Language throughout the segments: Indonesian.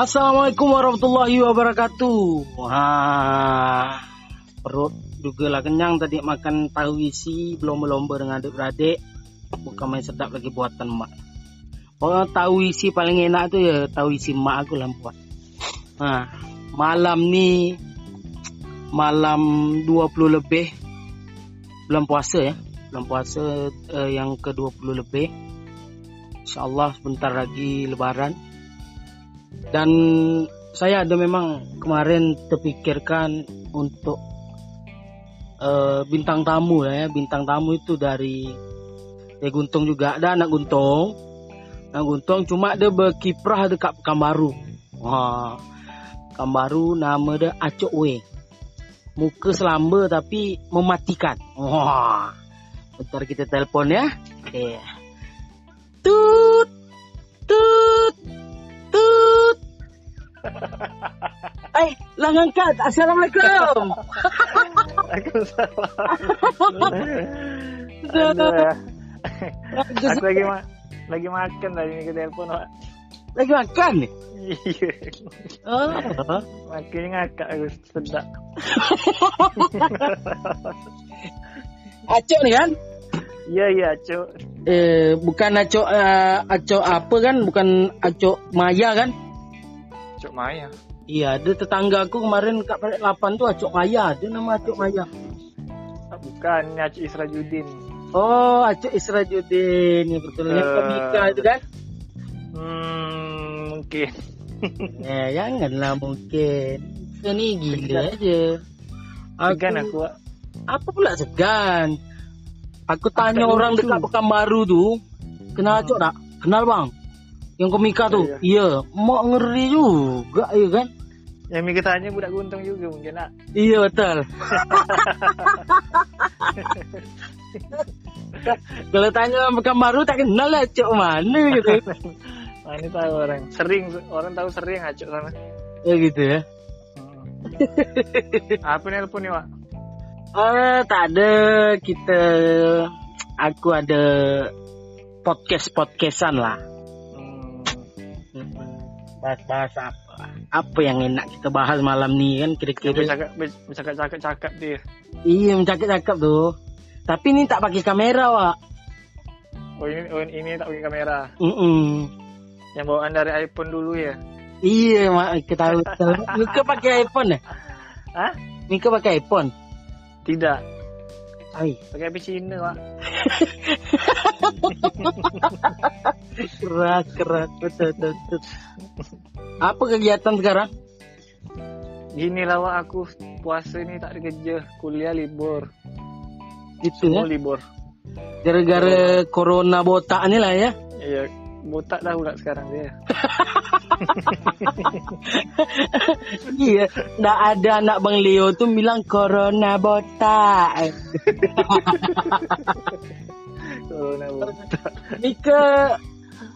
Assalamualaikum warahmatullahi wabarakatuh. Wah, perut juga lah kenyang tadi makan tahu isi belum melomba dengan adik-beradik. Bukan main sedap lagi buatan mak. Oh tahu isi paling enak tuh ya tahu isi mak aku lah buat. Nah, malam ni malam 20 lebih bulan puasa ya. Bulan puasa uh, yang ke-20 lebih. Insyaallah sebentar lagi lebaran dan saya ada memang kemarin terpikirkan untuk uh, bintang tamu ya. Bintang tamu itu dari ya Guntung juga ada anak Guntung. Anak Guntung cuma dia berkiprah dekat Pekanbaru wah Pekanbaru nama dia Acok We muka selamba tapi mematikan. Wah bentar kita telepon ya. Okay. tut Eh, lah ngangkat. Assalamualaikum. Waalaikumsalam. Aku lagi ma lagi makan tadi ke telefon Pak. Lagi makan ni? Iya. Oh. Makannya ngakak aku sedap. Acok ni kan? Iya iya cuk. Eh, bukan acok uh, acok apa kan? Bukan acok Maya kan? Cuk Maya. Iya, ada tetangga aku kemarin kat Perak 8 tu Acok Maya. Dia nama Acok Maya. Ah, Bukan ni Acik Israjuddin. Oh, Acok Israjuddin. Ni betul. Yang Eh. komika itu kan? Hmm, mungkin. Eh, janganlah mungkin. Dia ni gila aja. Segan aku Pak. Apa pula segan? Aku tanya tak orang lucu. dekat Pekanbaru tu, kenal Acok tak? Kenal bang? Yang komika tu? Ya, Iya. Mak ngeri juga, ya kan? Yang Mika tanya budak guntung juga mungkin nak. Iya betul. Kalau tanya orang Pekanbaru tak kenal lah Acok mana gitu. Mana tahu orang. Sering orang tahu sering acuk sana. ya gitu ya. Hmm. Apa nelpon ni Pak? Eh, tak ada kita aku ada podcast podcastan lah. Bahas-bahas apa? Apa yang enak kita bahas malam ni kan kira-kira. bercakap bercakap cakap cakap dia. Iya mencakap-cakap tu. Tapi ni tak pakai kamera wak. Oh ini oh, ini tak pakai kamera. Mm Yang bawaan dari iPhone dulu ya. Iya mak kita tahu. Mika pakai iPhone eh? Hah? Mika pakai iPhone. Tidak. Ai, Pakai HP Cina Pak. keras keras betul betul. betul. Apa kegiatan sekarang? Gini lah Wak, aku puasa ni tak ada kerja. Kuliah libur. Itu ya. Libur. Gara-gara corona botak ni lah ya. Iya. Botak dah pula sekarang dia. Iya, ndak ada anak Bang Leo tu bilang corona botak. Corona botak. Mika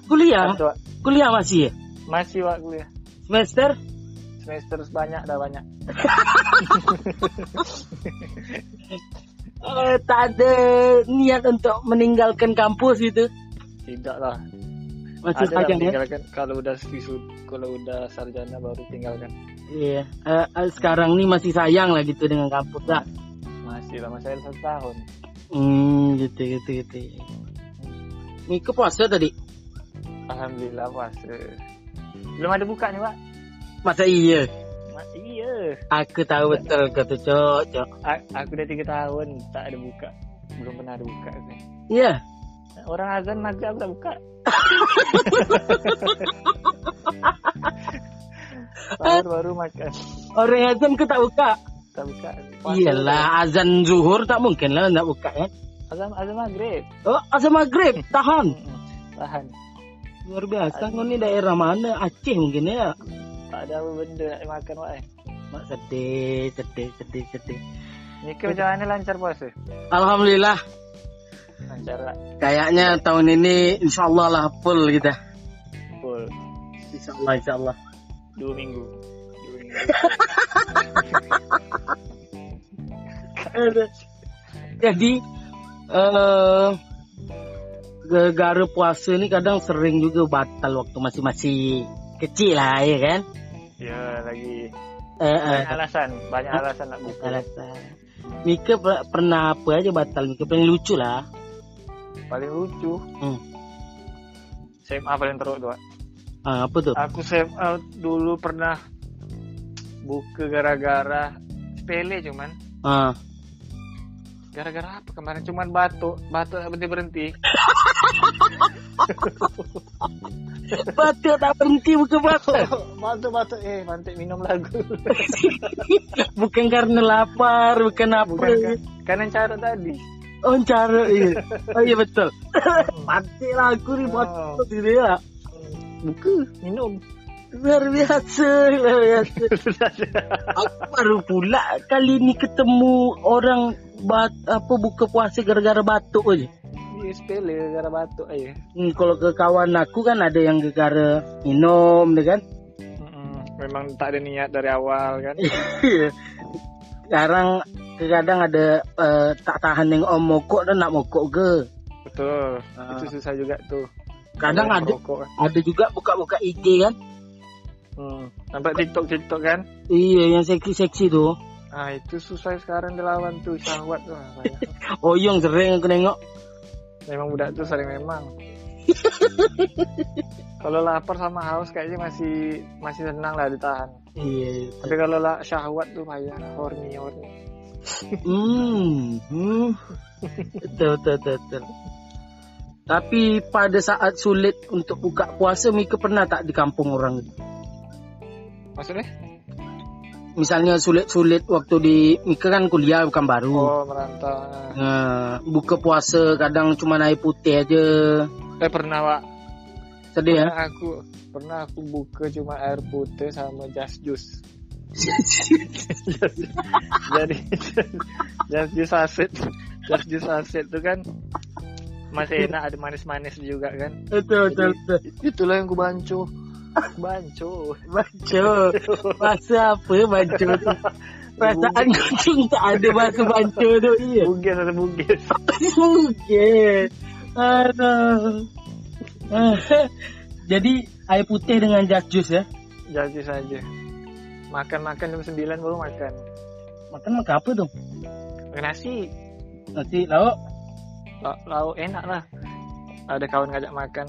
kuliah, kuliah masih ya? Masih Wak kuliah. Semester? Semester banyak dah banyak. Eh, tak ada niat untuk meninggalkan kampus gitu. Tidak lah. Masih Ada panjang ya? tinggalkan kalau udah visud, kalau udah sarjana baru tinggalkan. Iya. Eh, sekarang ni masih sayang lah gitu dengan kampus lah. Masih lah masih ada satu tahun. Hmm, gitu gitu gitu. Mika puasa tadi? Alhamdulillah puasa. Belum ada buka nih Pak. Masa iya? Ma- iya. Aku tahu betul kata cok, cok. A- aku udah tiga tahun tak ada buka. Belum pernah ada buka. Kan. Iya. Orang azan maghrib tak buka. Sahur baru makan. Orang azan ke tak buka? Tak buka. Puasa Iyalah, azan zuhur tak mungkin lah nak buka kan? Azan azan maghrib. Oh, azan maghrib, tahan. Mm-mm. Tahan. Luar biasa, kau ni daerah mana? Aceh mungkin ya? Tak ada apa benda nak makan Pak. Eh. Mak sedih, sedih, sedih, sedih. Nika macam mana lancar puasa? Alhamdulillah, Lancar lah. kayaknya tahun ini insya Allah lah full kita. Full. Insya Allah, insya Allah. Dua minggu. Dua minggu. Jadi, eh gara-gara puasa ni kadang sering juga batal waktu masih-masih kecil lah ya kan Ya lagi eh, eh, banyak alasan, banyak alasan nak buka. alasan Mika per- pernah apa aja batal Mika paling lucu lah Paling lucu. Hmm. SMA paling teruk tuh. Ah, apa tuh Aku SMA dulu pernah buka gara-gara sepele cuman. ah. Gara-gara apa kemarin cuman batuk, batuk berhenti berhenti. batuk tak berhenti bukan batuk batuk batuk eh mantik minum lagu. bukan karena lapar bukan apa Bukan kan? Karena cara tadi. Oh cara iya. Oh iya betul. Mati lah aku nih Oh. batuk gitu ya. Buka, minum. luar biasa luar biasa. Aku baru pula kali ini ketemu orang bat apa buka puasa gara-gara batuk aja. Dia sepele gara batuk aja. hmm, kalau ke kawan aku kan ada yang gara minum deh kan? Memang tak ada niat dari awal kan. sekarang kadang ada eh, tak tahan yang om mokok dan nak mokok ke Betul. Ah. Itu susah juga tuh. kadang ada merokok kan. ada juga buka-buka IG kan Hmm. Nampak TikTok TikTok kan? iya yang seksi-seksi tuh Ah itu susah sekarang dilawan tuh syahwat tuh. Oyong sering aku nengok memang budak tuh sering memang. kalau lapar sama haus kayaknya masih masih senang lah ditahan. iya Tapi kalau lah syahwat tuh payah horny horny. Hmm, hmm. betul, betul, betul, betul. Tapi pada saat sulit untuk buka puasa, Mika pernah tak di kampung orang? Maksudnya? Misalnya sulit-sulit waktu di Mika kan kuliah bukan baru. Oh merantau. Nah, buka puasa kadang cuma air putih aja. Eh pernah pak? Sedih ya? Pernah aku pernah aku buka cuma air putih sama jas jus. Jadi jas jus asid, jas jus asid itu kan masih enak ada manis-manis juga kan. Betul, betul, betul. Itulah yang bancu. Bancu. Baca. Bahasa apa baca tu? Perasaan kucing tak ada bahasa baca tu. Iya. Bugis ada bugis. Mungkin. Aduh. Jadi air putih dengan jas jus ya. Jadi saja. Makan-makan jam 9 baru makan. Makan makan apa tu? Makan nasi. Nasi lauk. La- Lauk enak lah. Ada kawan ngajak makan.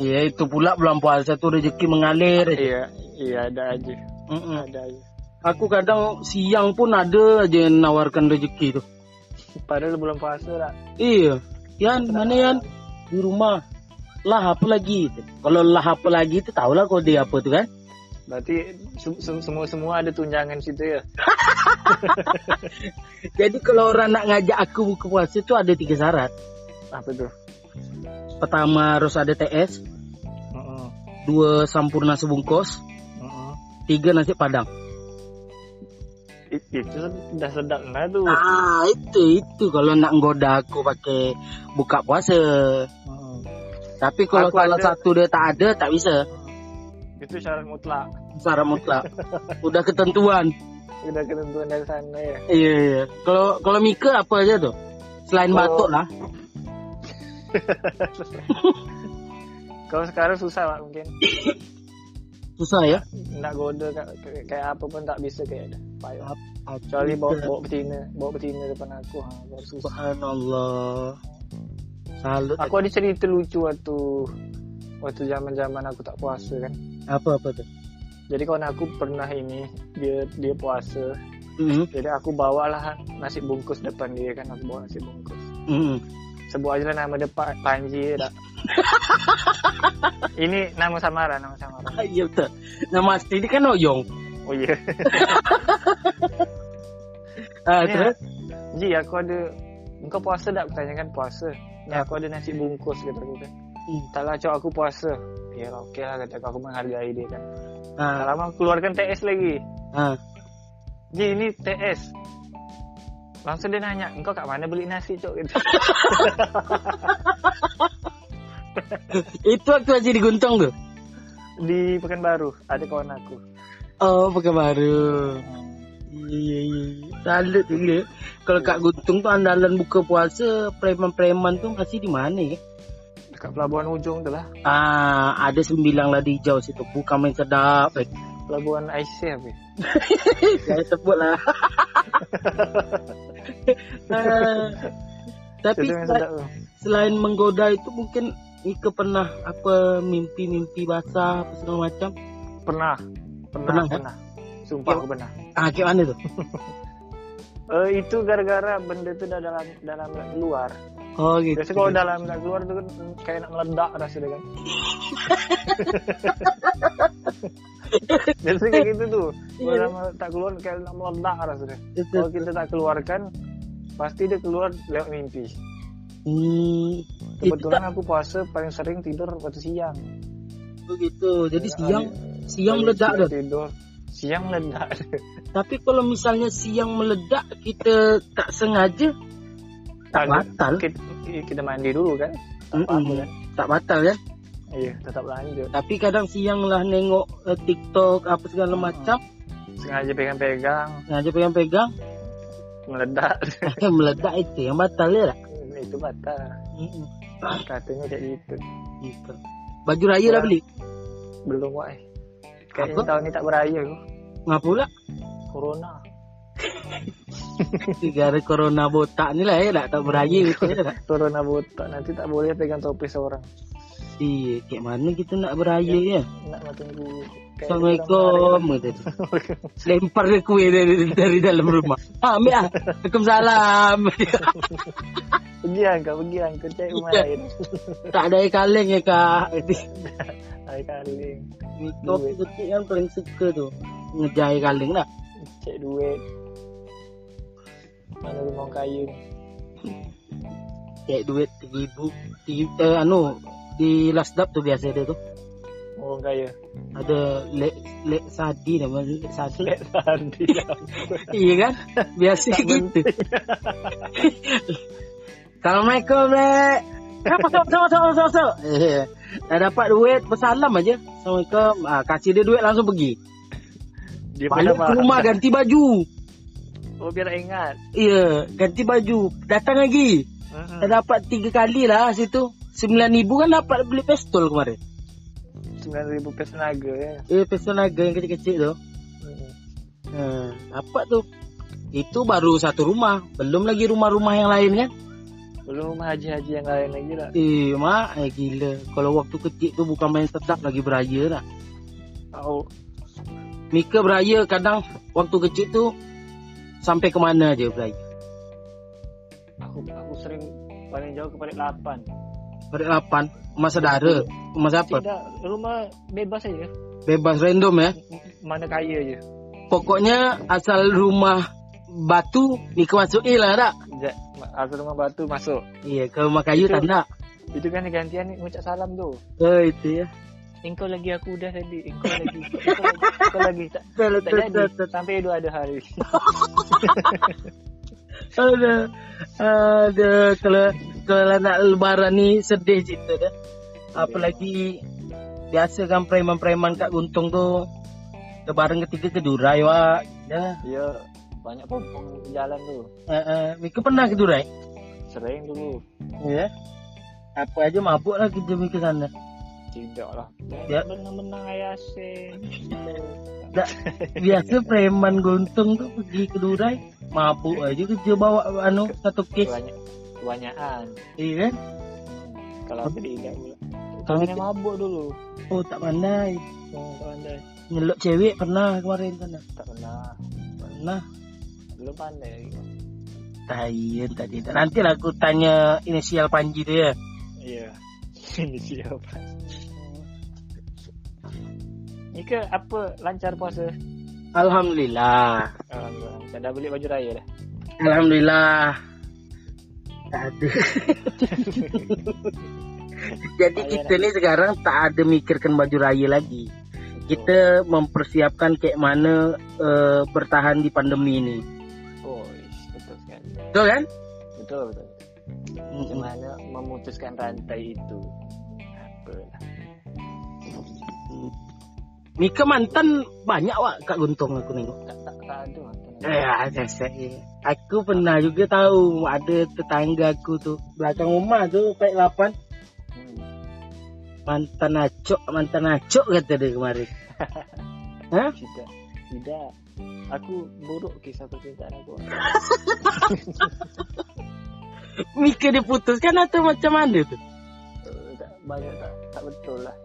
Ya itu pula bulan puasa tu rezeki mengalir. Iya, iya ada aja. Mm-mm. Ada aja. Aku kadang siang pun ada aja yang nawarkan rezeki tu. Padahal bulan puasa lah. Iya. Yan, mana Yan? Di rumah. Lah apa lagi? Kalau lah apa lagi tu tahulah kode apa tu kan? Berarti sem- sem- semua-semua ada tunjangan situ ya. Jadi kalau orang nak ngajak aku buka puasa tu ada tiga syarat. Apa tuh? Pertama harus ada TS, Heeh. dua sampurna sebungkus, Heeh. tiga nasi padang. It- itu udah sedap lah tuh. Ah itu itu kalau nak ngoda aku pakai buka puasa. Heeh. Tapi kalau Aku salah ada- satu dia tak ada tak bisa. Itu syarat mutlak. Syarat mutlak. Udah ketentuan. Udah ketentuan dari sana ya. Iya iya. Kalau kalau Mika apa aja tuh? Selain Kalau- batuk lah. Kalau sekarang susah lah mungkin. Susah ya. Nak goda kayak, kayak- apa pun tak bisa kayak ada. Payah. Kecuali bawa, bawa betina, bawa betina depan aku. Ha, baru susah. Subhanallah. Salut. Aku ada cerita lucu waktu waktu zaman-zaman aku tak puasa kan. apa apa tuh? Jadi kawan aku pernah ini dia dia puasa. Mm Jadi aku bawalah nasi bungkus depan dia kan aku bawa nasi bungkus. -hmm. Sebut aja lah nama dia Pa- Panji tak. ini nama samaran, nama samaran. Ah, Iya betul. Nama asli dia kan Oyong. Oh iya. Ah, Iya. terus? Ji aku ada Engkau puasa tak? Aku tanyakan puasa. Ni aku ada nasi bungkus kata aku kan. Hmm. Tak lah cok aku puasa. Ya okey lah kata aku, aku menghargai dia kan. Tak Ah, lama aku keluarkan TS lagi. ah. Ji ini TS. Langsung dia nanya, engkau kat mana beli nasi cok gitu. Itu waktu aja di Guntung tuh. Di Pekanbaru ada kawan aku. Oh, pakai baru. Iya iya iya. Salut juga. Kalau Kak Guntung tuh andalan buka puasa, preman-preman tuh masih di mana ya? Kat pelabuhan ujung tu lah. Ah, ada sembilan lah di hijau situ. Bukan main sedap. Eh. Pelabuhan apa? Jangan sebut lah. Ah, tapi Itu sel- selain menggoda itu mungkin Ika pernah apa mimpi-mimpi basah apa segala macam. Pernah. Pernah, Pernah, pernah. kan? Sumpah aku pernah. Ah, kayak mana tu? Eh itu gara-gara benda tu dah dalam dalam keluar. Oh gitu. Biasa kalau dalam nak keluar tu kan kayak nak meledak rasanya kan. Biasa kayak gitu tuh. Kalau Iya. lama tak keluar kayak nak meledak rasanya. Kalau kita tak keluarkan pasti dia keluar lewat mimpi. Hmm, Kebetulan aku puasa paling sering tidur waktu siang. begitu. Jadi Ya, siang ada- siang meledak dah. Tidur. Siang meledak. Tapi kalau misalnya siang meledak kita tak sengaja tak batal. kita, kita mandi dulu kan. Tak Mm-mm. apa-apa kan. Tak batal kan? Iya, tetap lanjut. Tapi kadang siang lah nengok eh, TikTok apa segala macam, Sengaja pegang-pegang, sengaja pegang-pegang, meledak. meledak itu yang batal ya tak? itu batal. Mm-mm. Katanya kayak gitu. Gitu. Baju raya dah beli? Belum wah. Kayaknya tahun ini tak beraya. Ngapa pula? Corona. Gara corona botak ni lah ya tak, tak beraya gitu ya tak? Corona botak. Nanti tak boleh pegang topi seorang. Iya, kayak mana kita nak beraya ya? Nak nak tunggu. Assalamualaikum Lempar ke kue dari, dari dalam rumah. Ah, ambil ah. Waalaikumsalam. Pergi angkat, pergi angkat. Cari rumah Iya. lain. tak ada air kaleng ya kak. Air kaling. Kopi kecil kan paling suka tu. Ngejar air kaleng lah. Cek duit. Mana rumah kaya ni. Kayak duit ribu. Eh, anu, di last dap tu biasa dia tu. Orang kaya. Ada lek lek sadi nama lek sadi. Lek tadi. iya kan? Biasa Tak gitu. Assalamualaikum lek. Sama sama sama sama. sama. Eh, dah dapat duit bersalam aja. Assalamualaikum. Ah, kasih dia duit langsung pergi. Dia Balik ke rumah ganti baju. Oh biar ingat. Iya, ganti baju. Datang lagi. Mm-mm. Dah dapat tiga kali lah situ. Sembilan ribu kan dapat beli pistol kemarin. 9,000 pes tenaga ya. Eh, pistol naga yang kecil-kecil tu. Mm-mm. Hmm, dapat tu. Itu baru satu rumah. Belum lagi rumah-rumah yang lain kan. Belum haji-haji yang lain lagi lah. Eh, mak, eh, gila. Kalau waktu kecil tu bukan main sedap lagi beraya lah. Oh, Mika beraya kadang waktu kecil tu sampai ke mana aja beraya. aku aku sering paling jauh ke Parit 8. Pada lapan, rumah saudara, rumah siapa? Tidak, rumah bebas aja. Bebas random ya. Mana kaya aja. Pokoknya asal rumah batu Mika masuk eh lah tak? Aku rumah batu masuk. Iya, ke rumah kayu Itu- tak nak. Itu kan gantian ni ngucap salam tu. Oh, itu ya. Engkau lagi aku udah tadi. Engkau lagi. Engkau lagi. Engkau lagi. Tak, tak jadi. Sampai dua ada hari. Ada, ada kalau kalau nak lebaran ni sedih cerita dah. Apalagi biasa kan preman-preman kat Guntung tu lebaran ketiga ke Durai wak. Ya. Ya, banyak pompong jalan tu. Uh, uh, Mika pernah ke Durai? Sering dulu. Ya. Apa aja mabuk lah kerja Mika sana. Tidak lah. Ya. Menang-menang ayasin. Tak, biasa preman Guntung tu pergi ke Durai mabuk aja kerja bawa anu satu kes. Banyak. Kebanyakan. Iya kan? Kalau aku tidak. Kalau mabuk dulu. Oh tak pandai. Oh, tak pandai. Nyeluk cewek pernah kemarin sana. Tak pernah. Pernah. Belum pandai. Tayan tadi. Nanti lah aku tanya inisial Panji tu ya. Iya. Ini siapa? Nika apa lancar puasa? Alhamdulillah. Alhamdulillah. Dah beli baju raya dah. Alhamdulillah. Tak ada. Jadi Payah kita ni sekarang tak ada mikirkan baju raya lagi. Kita mempersiapkan kayak mana uh, bertahan di pandemi ini. Oh, betul sekali. Betul kan? Betul betul. Macam mana memutuskan rantai itu? Apalah. Mika mantan banyak wak kat Guntung aku mantan. Eh, ada saya. Aku pernah juga tahu ada tetangga aku tu belakang rumah tu Pek 8 Hmm. Mantan acok, mantan acok kata dia kemarin. Hah? Tidak, tidak. Aku buruk kisah percintaan aku. Mika diputuskan atau macam mana tuh? Eh, tak, banyak tak, tak betul lah.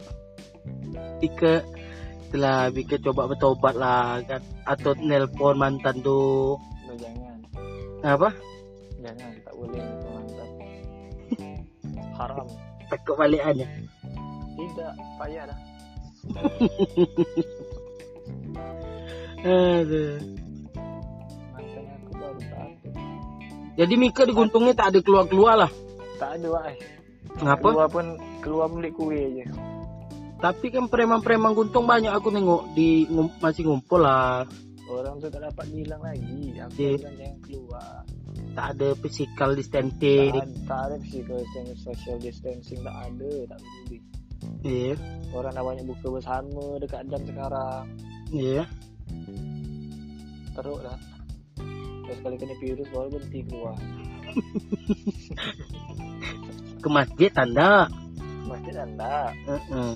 Mika setelah Mika coba bertobat lah kan atau nelpon mantan tuh No, jangan, apa jangan, tak boleh itu mantan. Haram. takut balikannya Tidak, payah dah. Aduh. Mantan aku baru tak ada. jadi Mika diguntungnya tak ada keluar keluar lah Tak ada, wah. ngapa Keluar pun, keluar beli kue je. Tapi kan preman-preman guntung banyak aku nengok di ngum- masih ngumpul lah Orang tu tak dapat bilang lagi. Aku bilang jangan keluar. tak ada physical Tak, distancing ada- tak ada physical distancing, social distancing, tak ada, tak peduli. iya Orang dah banyak buka bersama dekat jam sekarang. iya Teruk lah. Terus kali kena virus baru berhenti keluar. ke masjid tanda Masjid anda Heeh.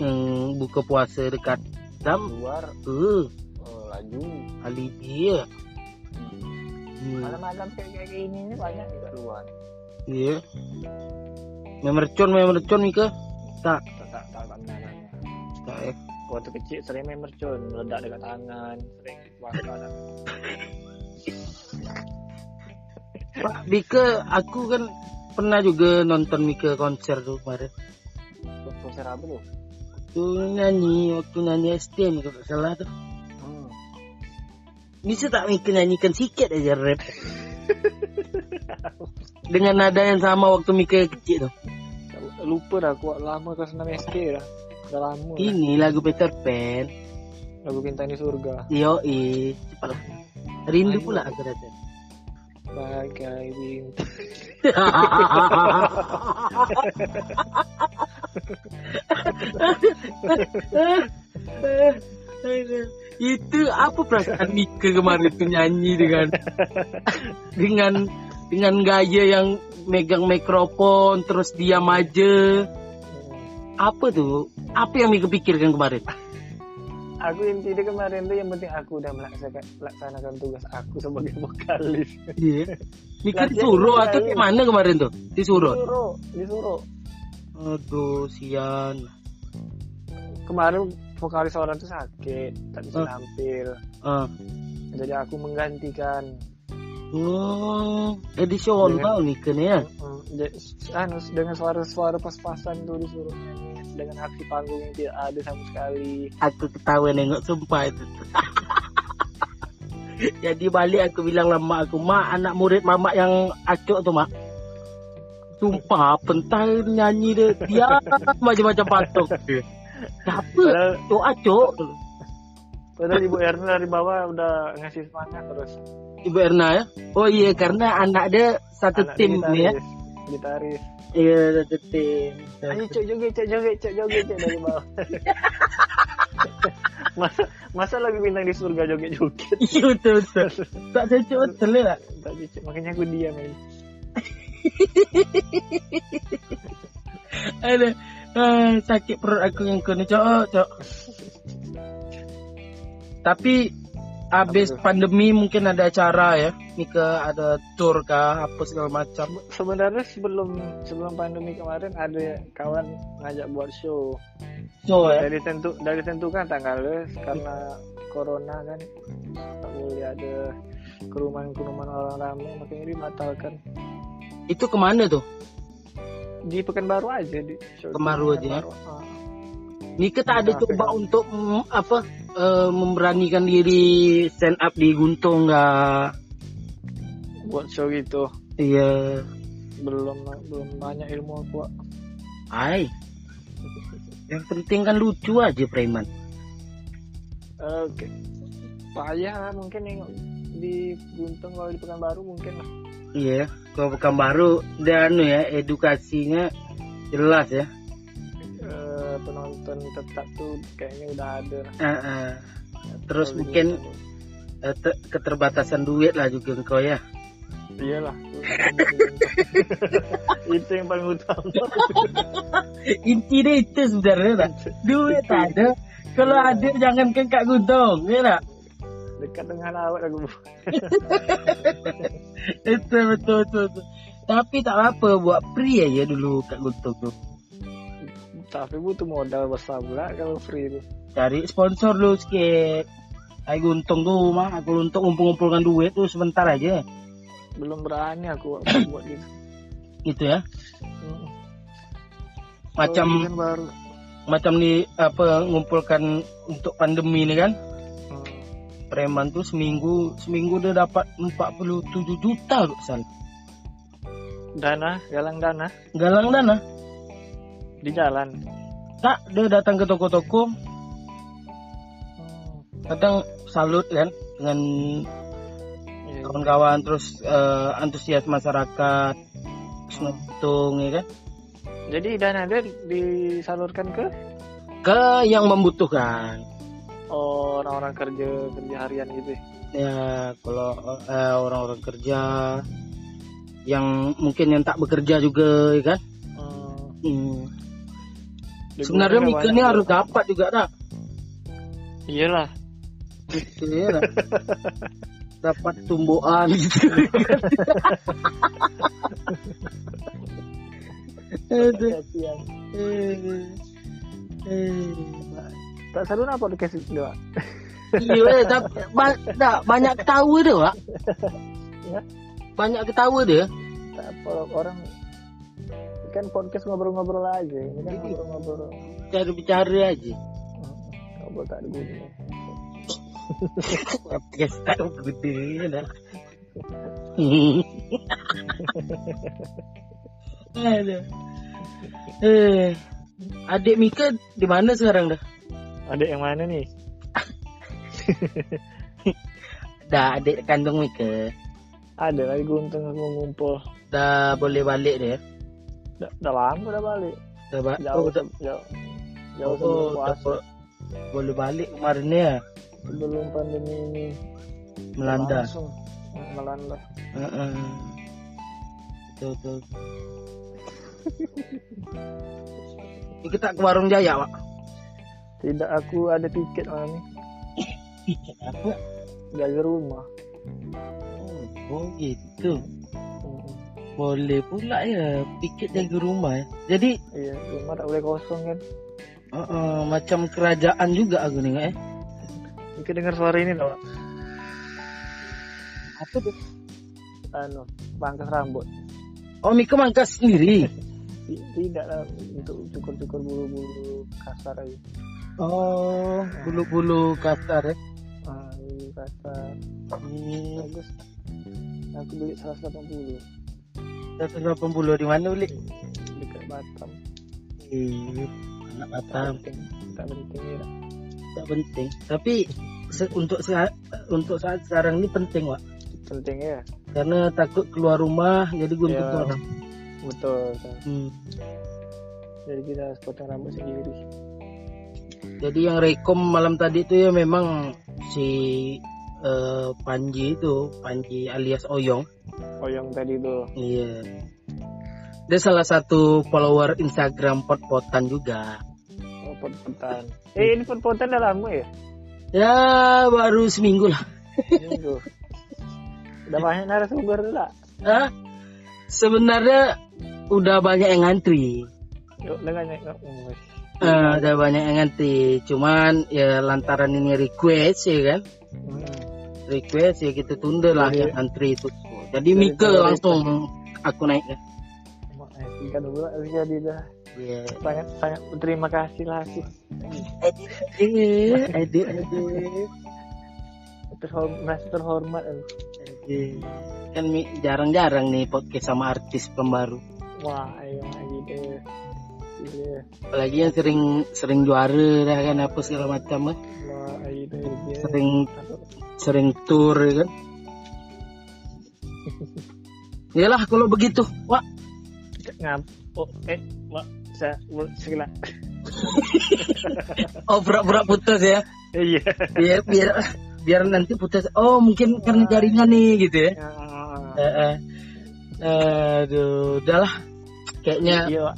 Hmm, buka puasa dekat jam keluar eh. Oh, laju. alibi. Ya hmm. Malam-malam kayak kayak gini ni banyak juga. Keluar. iya. Memercon memercon Mika tak. Tak tak tak tak tak eh. Waktu kecil sering main mercon, meledak dekat tangan, sering dah. Pak Mika aku kan pernah juga nonton Mika konser tuh kemarin. Konser apa tu? Waktu nyanyi waktu nyanyi STM kalau salah tuh Hmm. bisa tak Mika nyanyikan sikit aja rap dengan nada yang sama waktu Mika kecil tuh Lupa dah aku lama kelas 6 SD dah. Dah lama. dah. ini lagu Peter Pan Lagu bintang di surga. yo i cepatlah rindu pula aku datang Bagai bintang. Itu apa perasaan Mika kemarin tuh nyanyi dengan dengan dengan gaya yang megang mikrofon terus diam aja apa tuh apa yang Mika pikirkan kemarin Aku inti dia kemarin tuh yang penting aku udah melaksanakan, melaksanakan tugas aku sebagai vokalis. Iya. Mika Latihan disuruh atau kali. kayak mana kemarin tuh disuruh Disuruh, disuruh. Aduh sian Kemarin vokalis orang tuh sakit, tak bisa Ah. tampil. ah Jadi aku menggantikan. oh edisional Mika nih ya Mm, anu, dengan suara-suara pas-pasan tuh disuruh nyanyi dengan aksi panggung yang tidak ada sama sekali. aku ketawa nengok sumpah itu jadi balik aku bilang lah mak aku mak anak murid mamak yang acok tuh mak sumpah pental nyanyi dia dia macam-macam patok siapa acok acok padahal Ibu Erna dari bawah udah ngasih semangat terus. ibu Erna ya oh iya karena anak dia satu Anak tim gitaris, nih ya Gitaris. iya satu tim Ayo cok joget, cok joget, cok joget, cok dari bawah. masa masa lagi bintang di surga joget-joget. iya betul betul tak cocok betul ya Tak cocok, makanya aku diam aja. ada ah, sakit perut aku yang kena cok cok. Tapi habis pandemi mungkin ada acara ya Mika ada tour kah apa segala macam. Sebenarnya sebelum sebelum pandemi kemarin ada kawan ngajak buat show. so ya? Dari tentu dari tentukan tanggalnya karena corona kan. Tak boleh ada kerumunan-kerumunan orang ramai makanya dibatalkan. Itu ke mana tuh Di Pekanbaru aja di Pekanbaru aja ya? Pekanbaru. Ah. Tak ada Nah, coba untuk mm, apa eh, memberanikan diri stand up di Guntung nggak buat show gitu. iya Belum belum banyak ilmu aku. Hai yang penting kan lucu aja preman Oke. Payah lah mungkin yang di Guntung kalau di Pekanbaru mungkin lah. Iya kalau bukan baru dan anu ya edukasinya jelas ya. Eh, penonton tetap tuh kayaknya udah ada. Lah. Ah, ah. terus Kalau di mungkin te- keterbatasan duit lah juga engkau ya. Iyalah. Itu yang paling utama. Intinya itu sebenarnya tak duit ada. Kalau ada jangan ke kak gudong ya tak dekat dengan awak aku itu betul betul, betul. tapi tak apa buat free aja dulu kak gudong tuh tapi butuh modal besar pula kalau free itu cari sponsor lu sikit Aku untung tuh mah, aku untung ngumpul-ngumpulkan duit tuh sebentar aja. belum berani aku buat gitu Gitu ya. Hmm. Macam kan baru macam di apa ngumpulkan untuk pandemi ini kan. Hmm. Preman tuh seminggu seminggu dia dapat 47 juta loh sal. dana galang dana Galang dana. di jalan Tak, dia datang ke toko-toko, Hmm. kadang salut kan dengan Iya. kawan-kawan terus eh, antusias masyarakat terus ngitung ya kan jadi dana dia disalurkan ke ke yang membutuhkan orang-orang kerja kerja harian gitu ya? ya kalau eh, orang-orang kerja yang mungkin yang tak bekerja juga ya kan Hmm. Hmm. Sebenarnya tuh. harus dapat juga tak iyalah gitu ya dapat tumbuhan gitu Aduh. Eh, eh. tak seru apa podcast itu Iya, tapi ba tak, banyak ketawa dia, Pak. Ya. Banyak ketawa dia. tak apa orang kan podcast ngobrol-ngobrol aja ini kan Iya. ngobrol-ngobrol Cara bicara aja. Hmm. ngobrol tak ada gunanya Podcast tak gede dah. Aduh. Eh, adik Mika di mana sekarang dah? Ada yang mana nih Dah adik kandung Mika. ada lagi guntung aku ngumpul Dah boleh balik dia. udah, udah lama udah balik Dah ba- jauh oh, dah, jauh jauh oh, dah puasa bo- boleh balik kemarin ya sebelum pandemi ini melanda. langsung Hmm, melanda Heeh. Betul betul. Ini kita ke warung Jaya, Pak. Tidak aku ada tiket malam ini Tiket apa? jaga rumah Oh, oh gitu. Hmm. Boleh pula ya tiket jaga rumah ya. Jadi iya rumah tak boleh kosong kan uh, uh, macam kerajaan juga aku nih eh. Mungkin dengar suara ini loh Apa tuh? anu pangkas rambut Oh, Mika mangkas sendiri. Ti- tidak lah untuk cukur-cukur bulu-bulu kasar aja Oh, bulu-bulu kasar ya. ah bulu kasar Hmm, bagus aku beli 180 180 di mana beli? dekat Batam Ih, anak tak Batam. penting tak penting ya Tak penting. Tapi se- untuk saat untuk saat sekarang ini penting, Wak. penting ya Karena takut keluar rumah jadi gunting Ya. orang. betul kan. Hmm. jadi kita harus potong rambut sendiri Jadi yang rekom malam tadi itu ya memang si eh, Panji itu, Panji alias Oyong. yang tadi tuh Iya. Dia salah satu follower Instagram pot-potan juga. oh, pot-potan eh ini pot-potan udah lama ya Ya baru seminggu lah. Minggu. udah banyak narasumber lah Hah? Sebenarnya udah banyak yang ngantri. yuk dengan Eh, udah banyak yang ngantri. Cuman ya lantaran ini request ya kan. hmm. Request ya kita tunda lah yang ngantri itu. Jadi Mika langsung aku naik kan. Tiga dulu jadi dah Iya. sangat sangat berterima kasih lah sih Eh, adik adik. terhormat merasa terhormat. Adik. Kan Mi jarang-jarang nih podcast sama artis pembaru. wah ayo lagi deh iya Apalagi yang sering sering juara dah kan apa segala macam kan. Sering sering tour ya kan. Yalah kalau begitu, Wak. ngap oh eh wah saya segala Oh, pura-pura putus ya. iya Biar biar biar nanti putus. Oh, mungkin karena jaringan nih gitu ya. Eh, eh. Aduh, udahlah. Kayaknya Iya, Wak.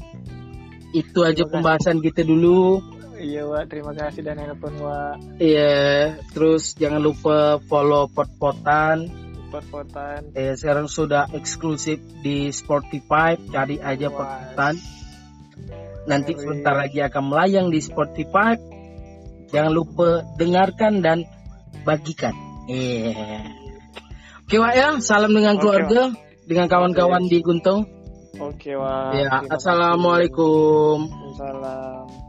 Itu aja Terima kasih. pembahasan kita dulu. Iya, Wak. Terima kasih dan nelpon, Wak. Iya, terus jangan lupa follow pot-potan. Pot-potan. Eh, sekarang sudah eksklusif di Spotify, cari aja pot-potan. Nanti Keren. sebentar lagi akan melayang di Spotify. Jangan lupa dengarkan dan bagikan. Iya. Oke, Wak ya, salam dengan keluarga, dengan kawan-kawan di Guntung. Oke, Wak. Ya, assalamualaikum. Waalaikumsalam.